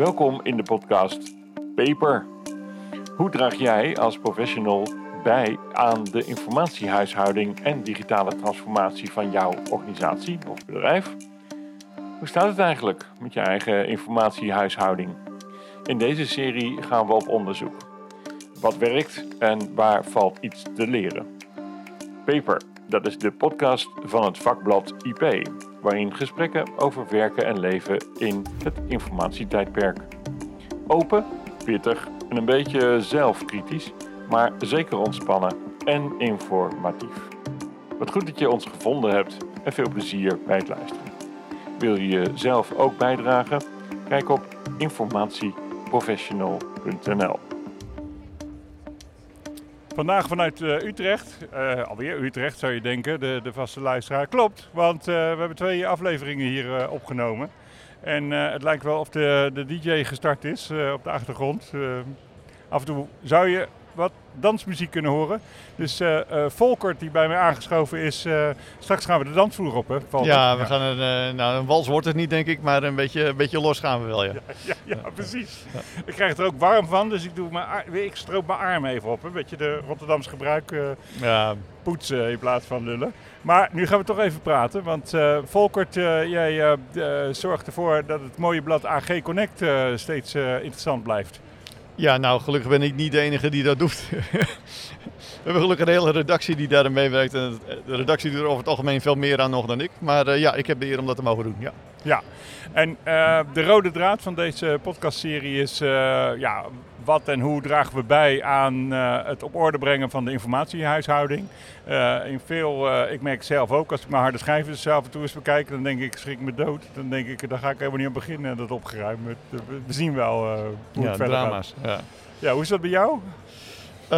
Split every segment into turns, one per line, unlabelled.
Welkom in de podcast Paper. Hoe draag jij als professional bij aan de informatiehuishouding en digitale transformatie van jouw organisatie of bedrijf? Hoe staat het eigenlijk met je eigen informatiehuishouding? In deze serie gaan we op onderzoek. Wat werkt en waar valt iets te leren? Paper, dat is de podcast van het vakblad IP, waarin gesprekken over werken en leven in het informatietijdperk. Open, pittig en een beetje zelfkritisch, maar zeker ontspannen en informatief. Wat goed dat je ons gevonden hebt en veel plezier bij het luisteren. Wil je zelf ook bijdragen? Kijk op informatieprofessional.nl. Vandaag vanuit uh, Utrecht, uh, alweer Utrecht zou je denken, de, de vaste luisteraar. Klopt, want uh, we hebben twee afleveringen hier opgenomen. En het lijkt wel of de, de DJ gestart is op de achtergrond. af en toe zou je wat dansmuziek kunnen horen. Dus uh, Volkert, die bij mij aangeschoven is, uh, straks gaan we de dansvloer op, hè?
Ja, we gaan een, nou, een wals wordt het niet, denk ik, maar een beetje, een beetje los gaan we wel, ja.
Ja, ja, ja precies. Ik krijg er ook warm van, dus ik, doe mijn, ik stroop mijn arm even op. Een beetje de Rotterdamse gebruik ja. poetsen in plaats van lullen. Maar nu gaan we toch even praten, want Volkert, jij zorgt ervoor dat het mooie blad AG Connect steeds interessant blijft.
Ja, nou gelukkig ben ik niet de enige die dat doet. We hebben gelukkig een hele redactie die daarin meewerkt. En de redactie doet er over het algemeen veel meer aan nog dan ik. Maar uh, ja, ik heb de eer om dat te mogen doen. Ja,
ja. en uh, de rode draad van deze podcastserie is... Uh, ja, wat en hoe dragen we bij aan uh, het op orde brengen van de informatiehuishouding. In veel, ik merk zelf ook, als ik mijn harde schijven zelf af en toe eens bekijk, dan denk ik, schrik me dood. Dan denk ik, daar ga ik helemaal niet aan beginnen, dat opgeruimd. We zien wel hoe
ja,
het verder
drama's.
gaat. Ja. ja, hoe is dat bij jou?
Uh,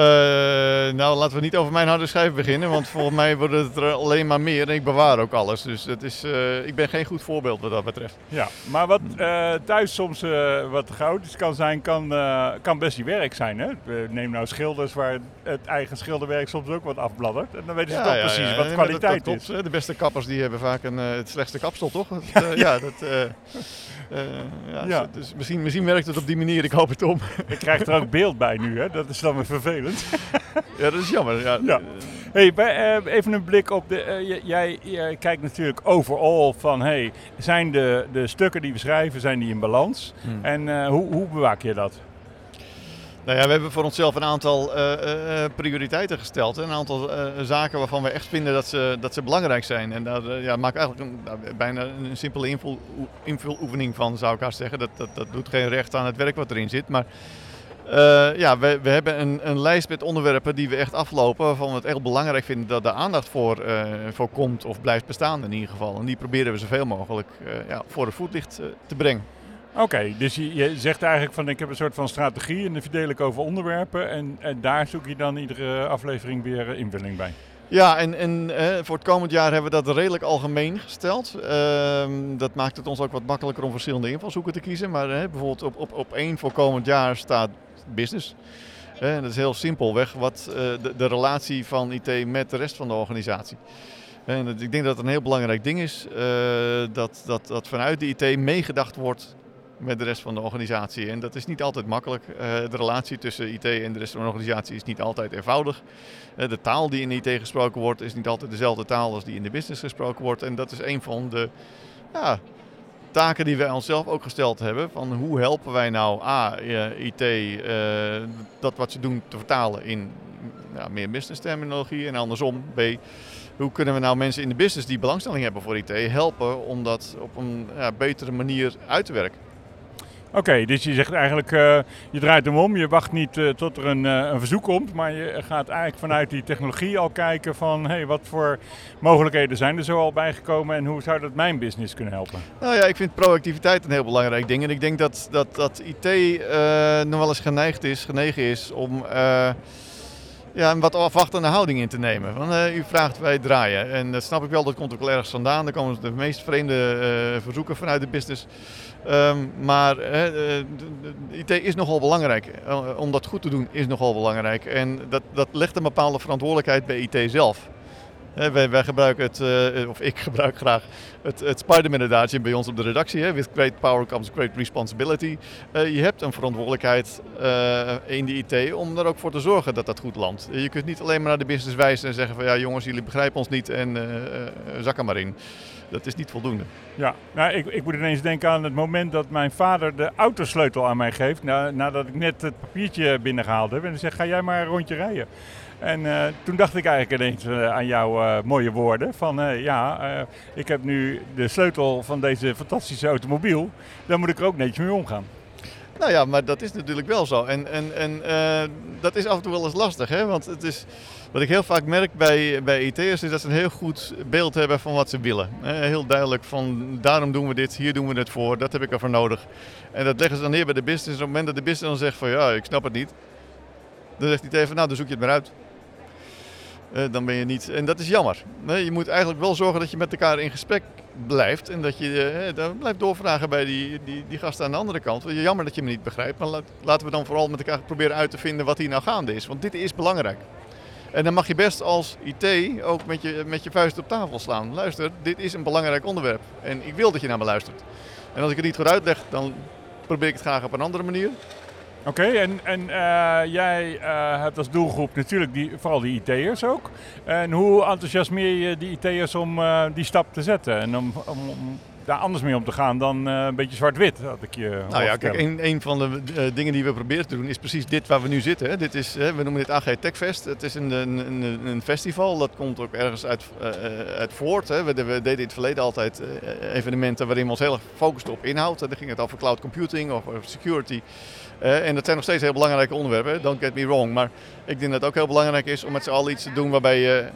nou, laten we niet over mijn harde schijf beginnen, want volgens mij worden het er alleen maar meer en ik bewaar ook alles. Dus is, uh, ik ben geen goed voorbeeld wat dat betreft.
Ja, maar wat uh, thuis soms wat chaotisch kan zijn, kan, kan best je werk zijn. Hè? Neem nou schilders waar het eigen schilderwerk soms ook wat afbladdert. En dan weten ze ja, toch ja, precies ja, wat kwaliteit is.
De beste kappers die hebben vaak een, het slechtste kapsel, toch? Dat, ja, dat... ja, ja. Dus misschien, misschien werkt het op die manier, ik hoop het om.
Ik krijg er ook beeld bij nu, hè? dat is dan weer vervelend.
ja, dat is jammer. Ja.
ja. Hey, uh, even een blik op de. Uh, jij, jij, kijkt natuurlijk overal van hey, zijn de, de stukken die we schrijven, zijn die in balans? Hmm. En uh, hoe, hoe bewaak je dat?
Nou ja, we hebben voor onszelf een aantal prioriteiten gesteld. Een aantal zaken waarvan we echt vinden dat ze, dat ze belangrijk zijn. En daar ja, maak eigenlijk een, nou, bijna een simpele invul, invuloefening van, zou ik haast zeggen. Dat, dat, dat doet geen recht aan het werk wat erin zit. Maar uh, ja, we, we hebben een, een, lijst met onderwerpen die we echt aflopen. Waarvan we het echt belangrijk vinden dat er aandacht voor, uh, voor komt of blijft bestaan in ieder geval. En die proberen we zoveel mogelijk uh, ja, voor het voetlicht te brengen.
Oké, okay, dus je, je, zegt eigenlijk van ik heb een soort van strategie en die verdeel ik over onderwerpen. En, en daar zoek je dan iedere aflevering weer invulling bij.
Ja, en, en voor het komend jaar hebben we dat redelijk algemeen gesteld. Uh, dat maakt het ons ook wat makkelijker om verschillende invalshoeken te kiezen. Maar bijvoorbeeld op, op, op één voor komend jaar staat business. En dat is heel simpelweg wat uh, de, relatie van IT met de rest van de organisatie. En ik denk dat het een heel belangrijk ding is uh, dat, dat, dat vanuit de IT meegedacht wordt met de rest van de organisatie. En dat is niet altijd makkelijk. Uh, de relatie tussen IT en de rest van de organisatie is niet altijd eenvoudig. de taal die in IT gesproken wordt is niet altijd dezelfde taal als die in de business gesproken wordt. En dat is een van de ja, taken die wij onszelf ook gesteld hebben. Van hoe helpen wij nou A, IT, uh, eh, dat wat ze doen te vertalen in ja, meer business terminologie. En andersom B, hoe kunnen we nou mensen in de business die belangstelling hebben voor IT helpen om dat op een ja, betere manier uit te werken.
Oké, dus je zegt eigenlijk, uh, je draait hem om. Je wacht niet uh, tot er een, uh, een, verzoek komt, maar je gaat eigenlijk vanuit die technologie al kijken van hey, wat voor mogelijkheden zijn er zo al bijgekomen en hoe zou dat mijn business kunnen helpen?
Nou ja, ik vind proactiviteit een heel belangrijk ding. En ik denk dat, dat, dat IT nog wel eens geneigd is, genegen is om ja, een wat afwachtende houding in te nemen. Want, u vraagt, wij draaien. En dat snap ik wel, dat komt ook wel ergens vandaan. Er komen de meest vreemde verzoeken vanuit de business. Um, maar IT is nogal belangrijk. Om dat goed te doen is nogal belangrijk. En dat, dat legt een bepaalde verantwoordelijkheid bij IT zelf. Wij, gebruiken het, of ik gebruik graag het, het Spider-Man-adagie bij ons op de redactie. Hè? With great power comes great responsibility. Uh, je hebt een verantwoordelijkheid uh, in de IT om er ook voor te zorgen dat dat goed landt. Je kunt niet alleen maar naar de business wijzen en zeggen van ja jongens, jullie begrijpen ons niet en zak er maar in. Dat is niet voldoende.
Ja, nou, ik, ik moet ineens denken aan het moment dat mijn vader de autosleutel aan mij geeft. Na, nadat ik net het papiertje binnengehaald heb. En hij zegt, ga jij maar een rondje rijden. En uh, toen dacht ik eigenlijk ineens uh, aan jouw uh, mooie woorden. Van ja, ik heb nu de sleutel van deze fantastische automobiel. Daar moet ik er ook netjes mee omgaan.
Nou ja, maar dat is natuurlijk wel zo. En, en, en dat is af en toe wel eens lastig. Hè? Want het is, wat ik heel vaak merk bij, bij IT'ers is dat ze een heel goed beeld hebben van wat ze willen. Heel duidelijk van daarom doen we dit, hier doen we het voor, dat heb ik ervoor nodig. En dat leggen ze dan neer bij de business. En op het moment dat de business dan zegt van ja, ik snap het niet. Dan zegt hij even, nou dan zoek je het maar uit. Uh, dan ben je niet. En dat is jammer. Je moet eigenlijk wel zorgen dat je met elkaar in gesprek blijft. En dat je uh, dan blijft doorvragen bij die, die, die gasten aan de andere kant. Jammer dat je me niet begrijpt. Maar laten we dan vooral met elkaar proberen uit te vinden wat hier nou gaande is. Want dit is belangrijk. En dan mag je best als IT ook met je, met je vuist op tafel slaan. Luister, dit is een belangrijk onderwerp. En ik wil dat je naar me luistert. En als ik het niet goed uitleg, dan probeer ik het graag op een andere manier.
Oké, en, en uh, jij uh, hebt als doelgroep natuurlijk die, vooral die IT'ers ook. En hoe enthousiasmeer je die IT'ers om uh, die stap te zetten en om, om, om, daar anders mee om te gaan dan een beetje zwart-wit, had ik je
Nou ja, kijk, een, een van de dingen die we proberen te doen is precies dit waar we nu zitten. Hè. Dit is, we noemen dit AG Techfest. Het is een, een, een, festival, dat komt ook ergens uit, uit voort. Hè. We, we, deden in het verleden altijd evenementen waarin we ons heel erg focusten op inhoud. Dan ging het over cloud computing of security. Uh, en dat zijn nog steeds heel belangrijke onderwerpen, don't get me wrong. Maar ik denk dat het ook heel belangrijk is om met z'n allen iets te doen waarbij je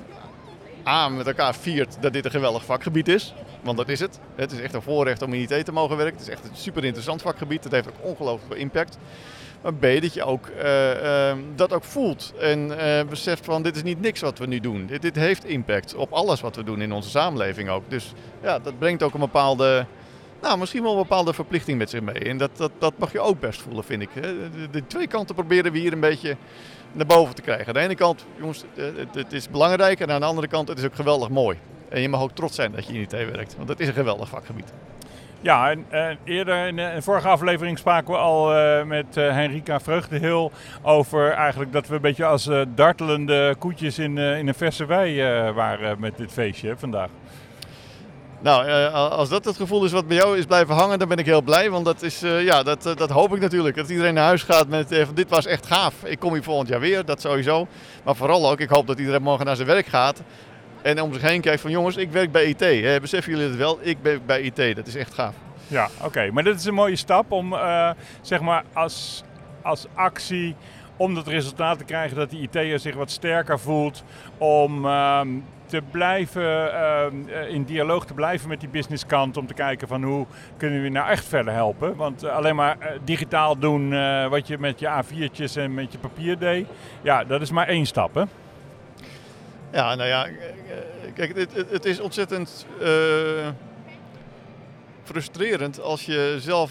A, met elkaar viert dat dit een geweldig vakgebied is. Want dat is het. Het is echt een voorrecht om in IT te mogen werken. Het is echt een super interessant vakgebied. Het heeft ook ongelooflijk veel impact. Maar B, dat je ook, uh, uh, dat ook voelt en uh, beseft van dit is niet niks wat we nu doen. Dit, dit heeft impact op alles wat we doen in onze samenleving ook. Dus ja, dat brengt ook een bepaalde nou, misschien wel een bepaalde verplichting met zich mee. En dat, dat, dat mag je ook best voelen, vind ik. De, de, twee kanten proberen we hier een beetje naar boven te krijgen. Aan de ene kant, jongens, het, het is belangrijk. En aan de andere kant, het is ook geweldig mooi. En je mag ook trots zijn dat je in IT werkt. Want het is een geweldig vakgebied.
Ja, en, en eerder in de, vorige aflevering spraken we al met Henrika Vreugdehil over eigenlijk dat we een beetje als dartelende koetjes in, in een verse wei waren met dit feestje vandaag.
Nou, uh, als dat het gevoel is wat bij jou is blijven hangen, dan ben ik heel blij. Want dat, is, uh, ja, dat, uh, dat hoop ik natuurlijk. Dat iedereen naar huis gaat met van dit was echt gaaf. Ik kom hier volgend jaar weer, dat sowieso. Maar vooral ook, ik hoop dat iedereen morgen naar zijn werk gaat. En om zich heen kijkt van jongens, ik werk bij IT. Beseffen jullie het wel? Ik ben bij IT. Dat is echt gaaf.
Ja, oké. Maar dit is een mooie stap om zeg maar als, als actie om dat resultaat te krijgen dat die IT'er zich wat sterker voelt. Om ehm, te blijven, ehm, eh, in dialoog te blijven met die businesskant. Om te kijken van hoe kunnen we nou echt verder helpen. Want eh, alleen maar uh, digitaal doen wat je met je A4'tjes en met je papier deed. Ja, dat is maar één stap hè.
Ja, nou ja, kijk, het, het is ontzettend frustrerend als je zelf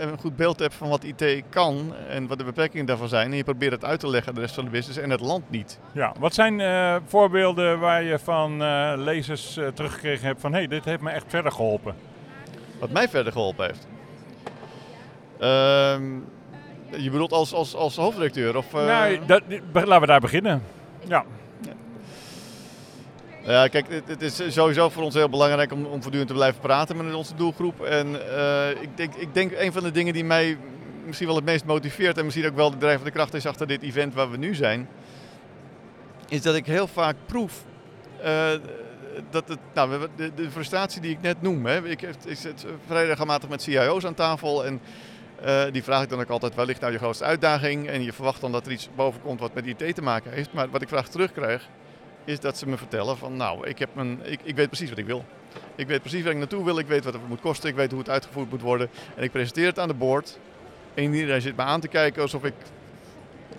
een goed beeld hebt van wat IT kan en wat de beperkingen daarvan zijn. En je probeert het uit te leggen aan de rest van de business en het land niet.
Ja, wat zijn uh, voorbeelden waar je van uh, lezers uh, teruggekregen hebt van hé, hey, dit heeft me echt verder geholpen?
Wat mij verder geholpen heeft? Ehm, je bedoelt als, als, als hoofdredacteur? Of,
nou, dat, laten we daar beginnen. Ja.
Ja, kijk, het, is sowieso voor ons heel belangrijk om, om voortdurend te blijven praten met onze doelgroep. En uh, ik, denk, ik denk een van de dingen die mij misschien wel het meest motiveert en misschien ook wel de drijvende kracht is achter dit event waar we nu zijn, is dat ik heel vaak proef uh, dat het, nou, de, de, frustratie die ik net noem. Hè, ik, ik zit vrij met CIO's aan tafel en uh, die vraag ik dan ook altijd, waar ligt nou je grootste uitdaging? En je verwacht dan dat er iets boven komt wat met IT te maken heeft. Maar wat ik graag terugkrijg, is dat ze me vertellen van nou, ik, heb mijn, ik, ik weet precies wat ik wil. Ik weet precies waar ik naartoe wil, ik weet wat het moet kosten, ik weet hoe het uitgevoerd moet worden. En ik presenteer het aan de board. En iedereen zit me aan te kijken alsof ik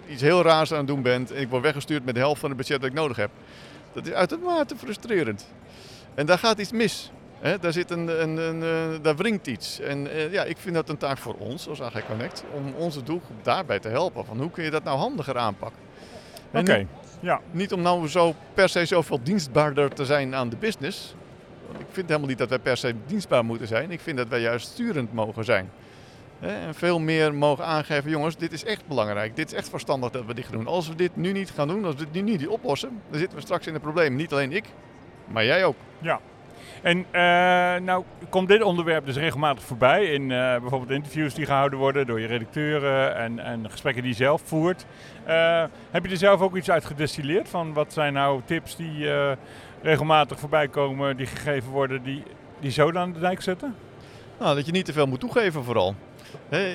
iets heel raars aan het doen ben. En ik word weggestuurd met de helft van het budget dat ik nodig heb. Dat is uitermate frustrerend. En daar gaat iets mis. He, daar, zit een, een, een, een, daar wringt iets. En uh, ja, ik vind dat een taak voor ons als AG Connect om onze doelgroep daarbij te helpen. Van hoe kun je dat nou handiger aanpakken?
Oké. Okay. Ja.
Niet om nou zo per se zoveel dienstbaarder te zijn aan de business. Want ik vind helemaal niet dat wij per se dienstbaar moeten zijn. Ik vind dat wij juist sturend mogen zijn. En veel meer mogen aangeven, jongens, dit is echt belangrijk. Dit is echt verstandig dat we dit gaan doen. Als we dit nu niet gaan doen, als we dit nu niet oplossen, dan zitten we straks in een probleem. Niet alleen ik, maar jij ook.
Ja. En uh, nou komt dit onderwerp dus regelmatig voorbij in uh, bijvoorbeeld interviews die gehouden worden door je redacteuren en, en gesprekken die je zelf voert. Uh, heb je er zelf ook iets uit gedestilleerd van wat zijn nou tips die regelmatig voorbij komen, die gegeven worden, die, die zo aan de dijk zetten?
Nou, dat je niet te veel moet toegeven vooral.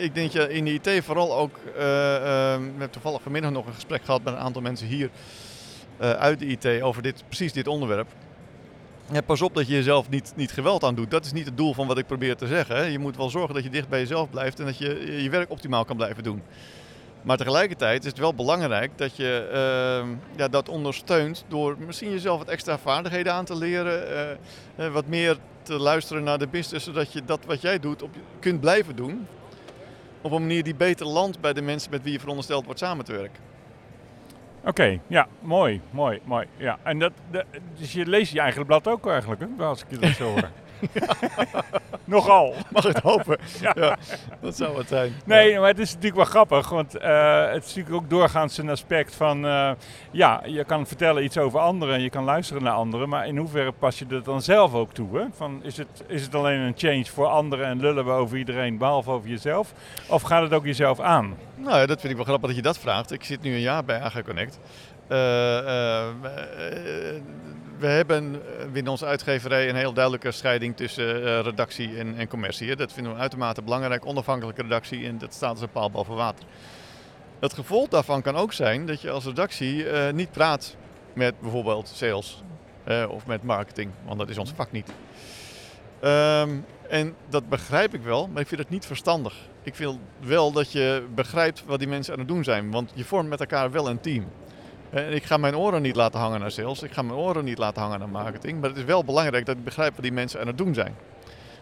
ik denk je in de IT vooral ook, we hebben toevallig vanmiddag nog een gesprek gehad met een aantal mensen hier uit de IT over dit, precies dit onderwerp. Pas op dat je jezelf niet, niet geweld aan doet. Dat is niet het doel van wat ik probeer te zeggen. Je moet wel zorgen dat je dicht bij jezelf blijft en dat je je werk optimaal kan blijven doen. Maar tegelijkertijd is het wel belangrijk dat je uh, ja, dat ondersteunt door misschien jezelf wat extra vaardigheden aan te leren. Uh, wat meer te luisteren naar de business, zodat je dat wat jij doet op, kunt blijven doen. Op een manier die beter landt bij de mensen met wie je verondersteld wordt samen te werken.
Oké, ja, mooi, mooi, mooi. Ja. En dat, dus je leest je eigen blad ook eigenlijk, hè? als ik je dat zo hoor. Nogal.
Mag ik het hopen? Ja. Dat zou het zijn.
Nee, maar het is natuurlijk wel grappig. Want uh, het is natuurlijk ook doorgaans een aspect van... Uh, ja, je kan vertellen iets over anderen en je kan luisteren naar anderen. Maar in hoeverre pas je dat dan zelf ook toe? Hè? Van, is, het, is het alleen een change voor anderen en lullen we over iedereen behalve over jezelf? Of gaat het ook jezelf aan?
Nou ja, dat vind ik wel grappig dat je dat vraagt. Ik zit nu een jaar bij AG Connect. Uh, we hebben binnen onze uitgeverij een heel duidelijke scheiding tussen redactie en, en commercie. Dat vinden we uitermate belangrijk, onafhankelijke redactie en dat staat als een paal boven water. Het gevolg daarvan kan ook zijn dat je als redactie niet praat met bijvoorbeeld sales of met marketing, want dat is ons vak niet. Um, en dat begrijp ik wel, maar ik vind het niet verstandig. Ik wil wel dat je begrijpt wat die mensen aan het doen zijn, want je vormt met elkaar wel een team. En ik ga mijn oren niet laten hangen naar sales, ik ga mijn oren niet laten hangen naar marketing, maar het is wel belangrijk dat ik begrijp wat die mensen aan het doen zijn.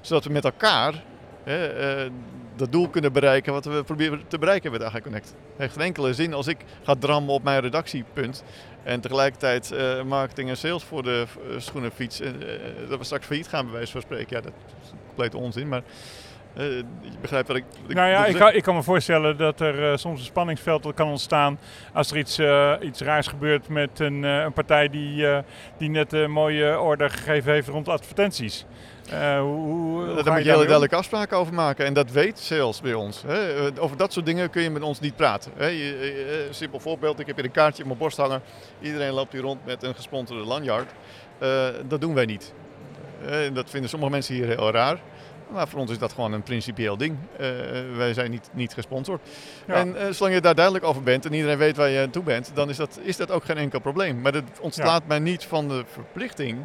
Zodat we met elkaar hè, uh, dat doel kunnen bereiken wat we proberen te bereiken met AG Connect. Het heeft geen enkele zin als ik ga drammen op mijn redactiepunt en tegelijkertijd uh, marketing en sales voor de schoenenfiets. Dat we straks failliet gaan, bij wijze van spreken. Ja, dat is compleet onzin. Maar je begrijpt wat ik.
nou ja, ik kan, ik kan, me voorstellen dat er soms een spanningsveld kan ontstaan. als er iets, iets raars gebeurt met een, een partij die, die net een mooie order gegeven heeft rond advertenties.
Uh, hoe, hoe Daar moet je hele duidelijke afspraken over maken. En dat weet sales bij ons. Hè. Over dat soort dingen kun je met ons niet praten. Hè. Je, simpel voorbeeld, ik heb hier een kaartje op mijn borst hangen. Iedereen loopt hier rond met een gesponsorde lanyard. Uh, dat doen wij niet. Uh, dat vinden sommige mensen hier heel raar. Maar voor ons is dat gewoon een principieel ding. Uh, wij zijn niet, niet gesponsord. Ja. En uh, zolang je daar duidelijk over bent en iedereen weet waar je aan toe bent, dan is dat, is dat ook geen enkel probleem. Maar dat ontslaat ja. mij niet van de verplichting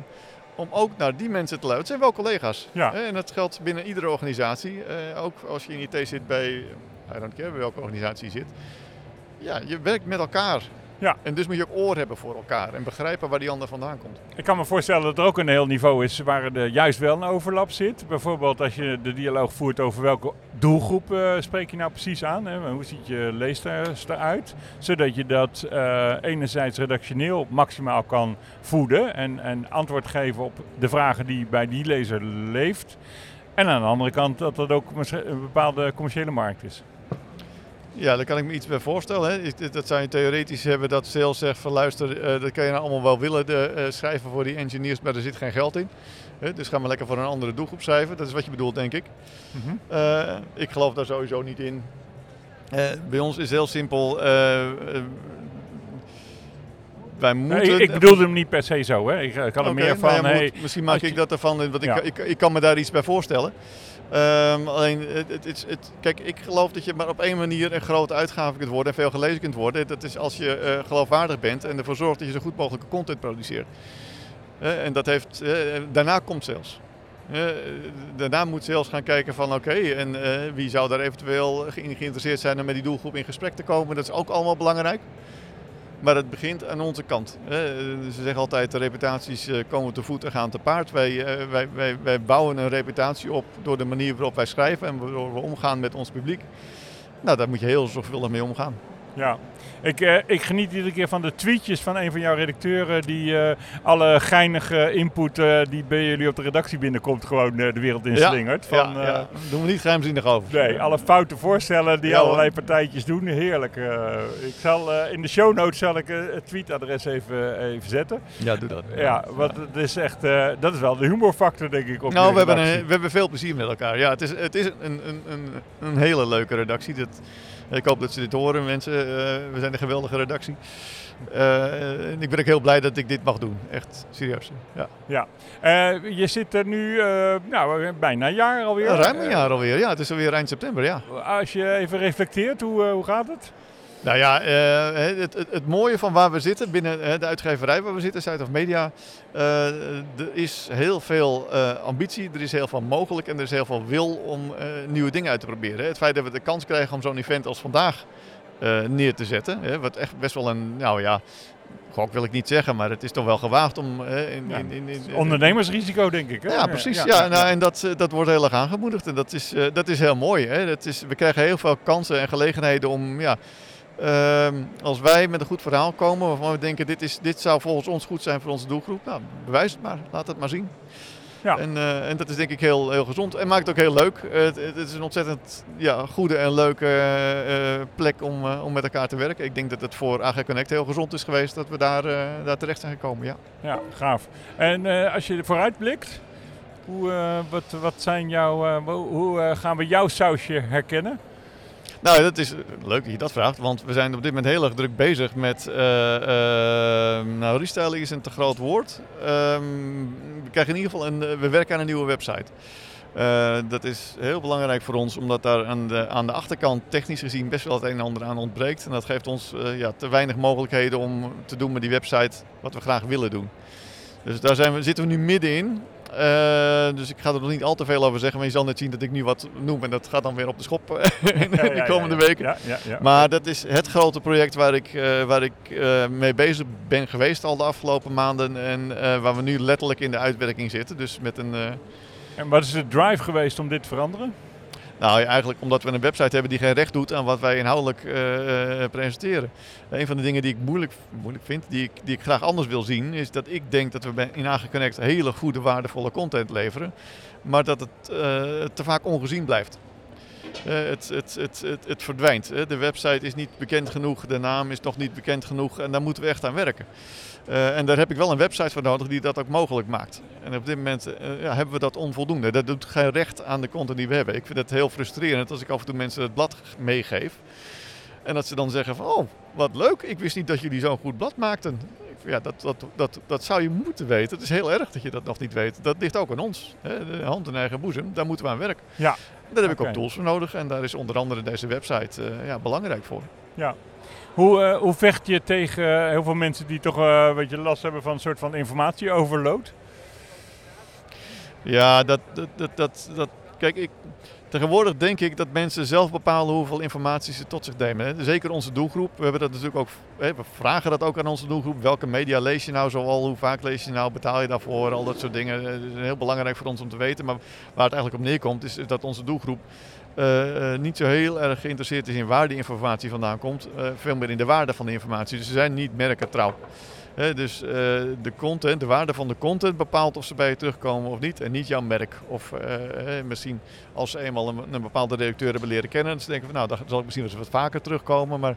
om ook naar die mensen te luisteren. Het zijn wel collega's. Ja. En dat geldt binnen iedere organisatie. Uh, ook als je in IT zit bij, I don't care welke organisatie je zit. Ja, je werkt met elkaar. Ja. En dus moet je ook oor hebben voor elkaar en begrijpen waar die ander vandaan komt.
Ik kan me voorstellen dat er ook een heel niveau is waar er juist wel een overlap zit. Bijvoorbeeld als je de dialoog voert over welke doelgroep uh, spreek je nou precies aan. Hè? Hoe ziet je leester eruit? Zodat je dat uh, enerzijds redactioneel maximaal kan voeden en, en antwoord geven op de vragen die bij die lezer leeft. En aan de andere kant dat dat ook een bepaalde commerciële markt is.
Ja, daar kan ik me iets bij voorstellen. Hè. Dat zou je theoretisch hebben dat sales zegt van luister, uh, dat kan je nou allemaal wel willen de, uh, schrijven voor die engineers, maar er zit geen geld in. Dus ga maar lekker voor een andere doelgroep schrijven. Dat is wat je bedoelt, denk ik. Mm -hmm. ik geloof daar sowieso niet in. bij ons is heel simpel. wij moeten,
nee, ik bedoelde hem niet per se zo. Hè. Ik, ik kan er meer van. Ja, hey,
misschien maak ik dat ervan, want ik, ja. ik, ik, kan me daar iets bij voorstellen. Um, alleen, het, het, het, kijk, ik geloof dat je maar op één manier een grote uitgave kunt worden en veel gelezen kunt worden. Dat is als je uh, geloofwaardig bent en ervoor zorgt dat je zo goed mogelijke content produceert. Uh, en dat heeft, uh, daarna komt sales. daarna moet sales gaan kijken van oké, en wie zou daar eventueel geïnteresseerd zijn om met die doelgroep in gesprek te komen. Dat is ook allemaal belangrijk. Maar het begint aan onze kant. Ze zeggen altijd, de reputaties eh, komen te voet en gaan te paard. Wij, eh, wij, wij, wij bouwen een reputatie op door de manier waarop wij schrijven en waarop we omgaan met ons publiek. Nou, daar moet je heel zorgvuldig mee omgaan.
Ja, ik, uh, ik geniet iedere keer van de tweetjes van een van jouw redacteuren die uh, alle geinige input uh, die bij jullie op de redactie binnenkomt gewoon de wereld in slingert.
Ja, van, ja, ja. doen we niet geheimzinnig over.
Nee, alle foute voorstellen die allerlei partijtjes doen, heerlijk. ik zal, in de show notes zal ik het tweetadres even, even zetten.
Ja, doe dat.
Ja, want het is echt, dat is wel de humorfactor denk ik. Op
nou, we hebben, een, we hebben veel plezier met elkaar. Ja, het is, het is een, een, een, een hele leuke redactie. Dat, ik hoop dat ze dit horen, mensen. Uh, we zijn een geweldige redactie. Uh, en ik ben ook heel blij dat ik dit mag doen. Echt serieus. Ja.
ja. Uh, je zit er nu nou, bijna een jaar alweer.
ruim een jaar alweer, ja. Het is alweer eind september, ja.
Als je even reflecteert, hoe, hoe gaat het?
Nou ja, uh, het, het, het, mooie van waar we zitten, binnen de uitgeverij waar we zitten, Site of Media, uh, er is heel veel uh, ambitie, er is heel veel mogelijk en er is heel veel wil om nieuwe dingen uit te proberen. Het feit dat we de kans krijgen om zo'n event als vandaag neer te zetten, hè, wat echt best wel een, nou ja, gok wil ik niet zeggen, maar het is toch wel gewaagd om...
in, ja, in, in, ondernemersrisico, denk ik. Hè?
Ja, precies. Ja, ja, nou, en dat, dat wordt heel erg aangemoedigd en dat is, dat is heel mooi. Hè? Dat is, we krijgen heel veel kansen en gelegenheden om... Ja, Ehm, als wij met een goed verhaal komen waarvan we denken dit, is, dit zou volgens ons goed zijn voor onze doelgroep, nou, bewijs het maar, laat het maar zien. Ja. En, uh, en dat is denk ik heel, heel gezond en maakt het ook heel leuk. het, het, is een ontzettend ja, goede en leuke uh, plek om, uh, om met elkaar te werken. Ik denk dat het voor AG Connect heel gezond is geweest dat we daar, daar terecht zijn gekomen. Ja,
ja gaaf. En als je vooruit blikt, hoe, wat, wat zijn jouw, hoe gaan we jouw sausje herkennen?
Nou, dat is leuk dat je dat vraagt, want we zijn op dit moment heel erg druk bezig met. Uh, uh, nou, restyling is een te groot woord. Ehm, we krijgen in ieder geval een. We werken aan een nieuwe website. Dat is heel belangrijk voor ons, omdat daar aan de, aan de achterkant technisch gezien best wel het een en ander aan ontbreekt. En dat geeft ons ja, te weinig mogelijkheden om te doen met die website wat we graag willen doen. Dus daar zijn we, zitten we nu middenin. Uh, dus ik ga er nog niet al te veel over zeggen. Maar je zal net zien dat ik nu wat noem. En dat gaat dan weer op de schop in de komende weken. Maar dat is het grote project waar ik, uh, waar ik uh, mee bezig ben geweest al de afgelopen maanden. En waar we nu letterlijk in de uitwerking zitten. Dus met een...
En wat is de drive geweest om dit te veranderen?
Nou, eigenlijk omdat we een website hebben die geen recht doet aan wat wij inhoudelijk uh, presenteren. Een van de dingen die ik moeilijk, moeilijk vind, die ik, die ik graag anders wil zien, is dat ik denk dat we in AG Connect hele goede, waardevolle content leveren, maar dat het uh, te vaak ongezien blijft. Het, het, het, het, verdwijnt. De website is niet bekend genoeg, de naam is nog niet bekend genoeg en daar moeten we echt aan werken. Uh, en daar heb ik wel een website voor nodig die dat ook mogelijk maakt. En op dit moment uh, ja, hebben we dat onvoldoende. Dat doet geen recht aan de content die we hebben. Ik vind het heel frustrerend als ik af en toe mensen het blad meegeef. En dat ze dan zeggen van, oh, wat leuk, ik wist niet dat jullie zo'n goed blad maakten. Ja, dat, dat, dat, dat zou je moeten weten. Het is heel erg dat je dat nog niet weet. Dat ligt ook aan ons. Hè? De hand in eigen boezem, daar moeten we aan werken. Ja. daar heb ik ook tools voor nodig. En daar is onder andere deze website uh, ja, belangrijk voor.
Ja, hoe, uh, hoe vecht je tegen heel veel mensen die toch uh, een beetje last hebben van een soort van informatieoverload?
Ja, dat, dat, dat, dat, dat kijk, ik, tegenwoordig denk ik dat mensen zelf bepalen hoeveel informatie ze tot zich nemen. Zeker onze doelgroep. We, hebben dat natuurlijk ook, we vragen dat ook aan onze doelgroep. Welke media lees je nou zoal? Hoe vaak lees je nou? Betaal je daarvoor? Al dat soort dingen. Dat is heel belangrijk voor ons om te weten. Maar waar het eigenlijk op neerkomt is dat onze doelgroep uh, niet zo heel erg geïnteresseerd is in waar die informatie vandaan komt. Veel meer in de waarde van de informatie. Dus ze zijn niet merkentrouw. Dus de content, de waarde van de content bepaalt of ze bij je terugkomen of niet. En niet jouw merk. Of misschien als ze eenmaal een, bepaalde redacteur hebben leren kennen. Dan denken van nou, dan zal ik misschien eens wat vaker terugkomen. Maar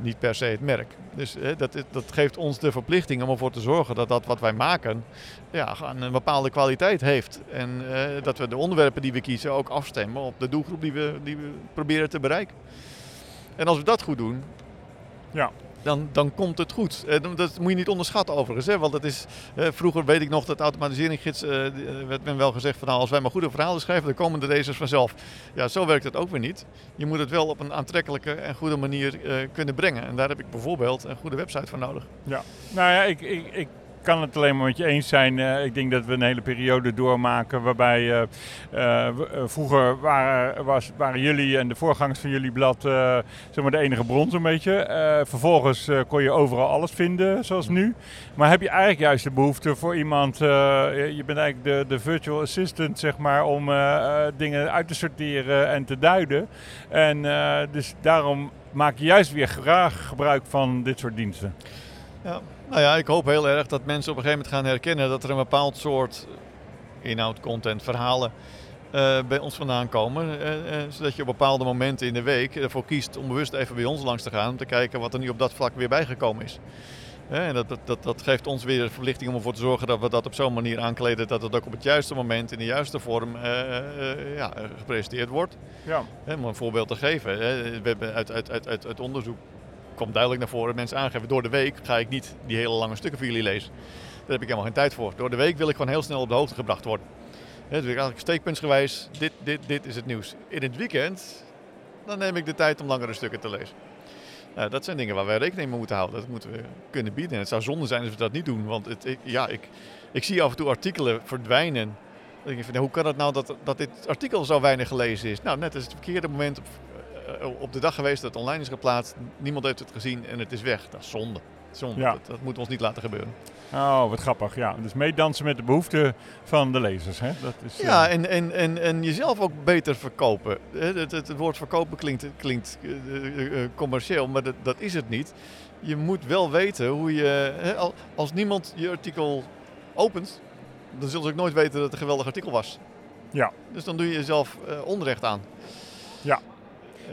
niet per se het merk. Dus dat, dat geeft ons de verplichting om ervoor te zorgen dat dat wat wij maken ja, een bepaalde kwaliteit heeft. En eh, dat we de onderwerpen die we kiezen ook afstemmen op de doelgroep die we, die we proberen te bereiken. En als we dat goed doen, ja dan, dan komt het goed. Eh, dat moet je niet onderschatten overigens. Hè? Want het is, eh, vroeger weet ik nog dat automatiseringsgids, uh, werd men wel gezegd van nou, als wij maar goede verhalen schrijven, dan komen de racers vanzelf. Ja, zo werkt het ook weer niet. Je moet het wel op een aantrekkelijke en goede manier kunnen brengen. En daar heb ik bijvoorbeeld een goede website voor nodig.
Ja, nou ja, ik, ik, ik kan het alleen maar met je eens zijn. Uh, ik denk dat we een hele periode doormaken waarbij uh, uh, vroeger waren, was, jullie en de voorgangers van jullie blad zeg maar de enige bron zo'n beetje. vervolgens kon je overal alles vinden, zoals nu. Maar heb je eigenlijk juist de behoefte voor iemand, je bent eigenlijk de, de virtual assistant zeg maar, om dingen uit te sorteren en te duiden. En dus daarom maak je juist weer graag gebruik van dit soort diensten.
Ja, nou ja, ik hoop heel erg dat mensen op een gegeven moment gaan herkennen dat er een bepaald soort inhoud, content, verhalen uh, bij ons vandaan komen. Uh, uh, zodat je op bepaalde momenten in de week ervoor kiest om bewust even bij ons langs te gaan. Om te kijken wat er nu op dat vlak weer bijgekomen is. en dat, dat, dat, geeft ons weer de verlichting om ervoor te zorgen dat we dat op zo'n manier aankleden. Dat het ook op het juiste moment in de juiste vorm ja, gepresenteerd wordt. Ja. om een voorbeeld te geven. we hebben uit, uit, uit, uit, uit onderzoek komt duidelijk naar voren. Mensen aangeven, door de week ga ik niet die hele lange stukken voor jullie lezen. Daar heb ik helemaal geen tijd voor. Door de week wil ik gewoon heel snel op de hoogte gebracht worden. dus ik eigenlijk steekpuntsgewijs, dit, dit, dit is het nieuws. In het weekend, dan neem ik de tijd om langere stukken te lezen. Nou, dat zijn dingen waar wij rekening mee moeten houden. Dat moeten we kunnen bieden. En het zou zonde zijn als we dat niet doen. Want het, ik, ja, ik, ik zie af en toe artikelen verdwijnen. Denk van, hoe kan het nou dat, dat dit artikel zo weinig gelezen is? Nou, net is het verkeerde moment op de dag geweest dat het online is geplaatst. Niemand heeft het gezien en het is weg. Dat is zonde. zonde. Ja. Dat, dat moet ons niet laten gebeuren.
Oh, wat grappig. Ja, dus meedansen met de behoeften van de lezers. Hè?
Dat is, ja, uh... en, en, en, en jezelf ook beter verkopen. Het, het, het woord verkopen klinkt, klinkt uh, commercieel, maar dat, dat is het niet. Je moet wel weten hoe je... Hè, als niemand je artikel opent, dan zullen ze ook nooit weten dat het een geweldig artikel was. Ja. Dus dan doe je jezelf onrecht aan.
Ja.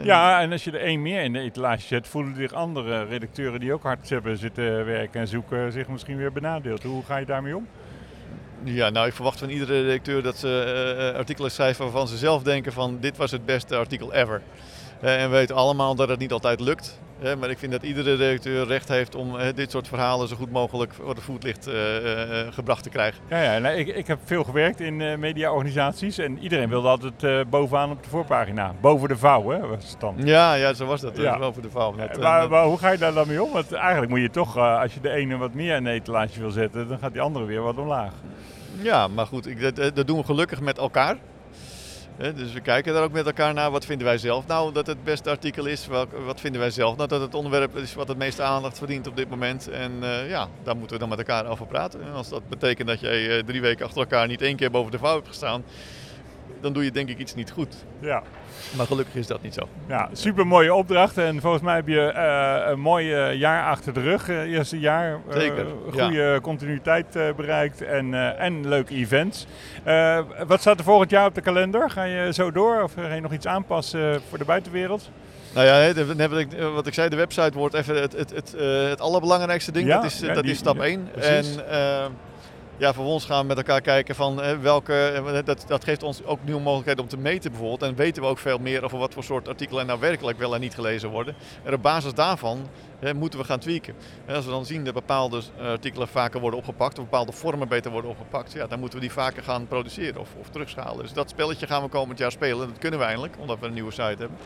Ja, en als je er één meer in de etalage zet, voelen zich andere redacteuren die ook hard hebben zitten werken en zoeken zich misschien weer benadeeld. Hoe ga je daarmee om?
Ja, nou ik verwacht van iedere redacteur dat ze uh, artikelen schrijven waarvan ze zelf denken van dit was het beste artikel ever. Uh, en we weten allemaal dat het niet altijd lukt maar ik vind dat iedere redacteur recht heeft om dit soort verhalen zo goed mogelijk voor de voetlicht uh, gebracht te krijgen.
Ja, ja nou, ik, ik heb veel gewerkt in uh, mediaorganisaties en iedereen wilde altijd bovenaan op de voorpagina. Boven de vouw, hè, was het dan.
Ja, ja zo was dat. Ja. Boven de vouw. Met,
maar, maar, hoe ga je daar dan mee om? Want eigenlijk moet je toch, als je de ene wat meer in de etalage wil zetten, dan gaat die andere weer wat omlaag.
Ja, maar goed, ik, dat, dat doen we gelukkig met elkaar dus we kijken daar ook met elkaar naar. Wat vinden wij zelf nou dat het beste artikel is? wat vinden wij zelf nou dat het onderwerp is wat het meeste aandacht verdient op dit moment? En uh, ja, daar moeten we dan met elkaar over praten. En als dat betekent dat jij uh, drie weken achter elkaar niet één keer boven de vouw hebt gestaan, dan doe je denk ik iets niet goed. Ja. Maar gelukkig is dat niet zo.
Ja, super mooie opdracht. En volgens mij heb je uh, een mooi jaar achter de rug. Uh, eerste jaar. Uh, Zeker. Goede continuïteit bereikt en, en leuke events. wat staat er volgend jaar op de kalender? Ga je zo door of ga je nog iets aanpassen voor de buitenwereld?
Nou ja, wat ik zei, de website wordt even het, het, het, het allerbelangrijkste ding. Ja, dat is, dat is stap 1. en ja, vervolgens gaan we met elkaar kijken van eh, welke. Eh, dat, dat geeft ons ook nieuwe mogelijkheden om te meten bijvoorbeeld. En weten we ook veel meer over wat voor soort artikelen nou werkelijk wel en niet gelezen worden. En op basis daarvan moeten we gaan tweaken. als we dan zien dat bepaalde artikelen vaker worden opgepakt, of bepaalde vormen beter worden opgepakt, ja, dan moeten we die vaker gaan produceren of, of terugschalen. Dus dat spelletje gaan we komend jaar spelen. Dat kunnen we eindelijk, omdat we een nieuwe site hebben.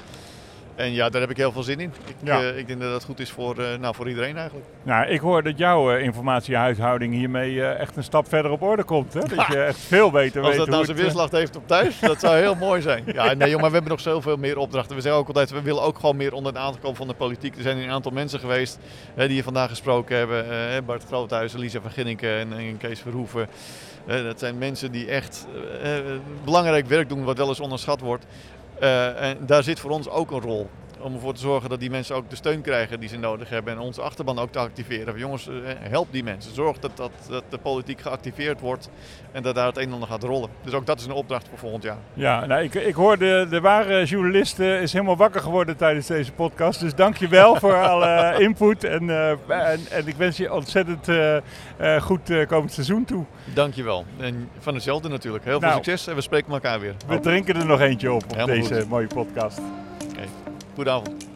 En ja, daar heb ik heel veel zin in. Ik, uh, ik denk dat dat goed is voor, uh, nou, voor iedereen eigenlijk.
Nou, ik hoor dat jouw uh, informatiehuishouding hiermee echt een stap verder op orde komt. Hè? Dat je echt veel beter
weet
Als
dat nou zijn weerslag heeft op thuis, dat zou heel mooi zijn. Ja, nee maar we hebben nog zoveel meer opdrachten. We zeggen ook altijd, we willen ook gewoon meer onder het aantal komen van de politiek. Er zijn een aantal mensen geweest die hier vandaag gesproken hebben. Bart Groothuizen, Lisa van Ginneken en, en Kees Verhoeven. dat zijn mensen die echt belangrijk werk doen wat wel eens onderschat wordt. Uh, en daar zit voor ons ook een rol. Om ervoor te zorgen dat die mensen ook de steun krijgen die ze nodig hebben. En onze achterban ook te activeren. Jongens, eh, help die mensen. Zorg dat, dat, dat de politiek geactiveerd wordt. En dat daar het een en ander gaat rollen. Dus ook dat is een opdracht voor volgend jaar.
Ja, nou, ik, ik hoorde de ware journalist uh, is helemaal wakker geworden tijdens deze podcast. Dus dank je wel voor alle input. En, en, en, ik wens je ontzettend goed komend seizoen toe.
Dank je wel. En van hetzelfde natuurlijk. Heel veel nou, succes en we spreken elkaar weer.
We drinken er nog eentje op op deze mooie podcast.
Goedenavond.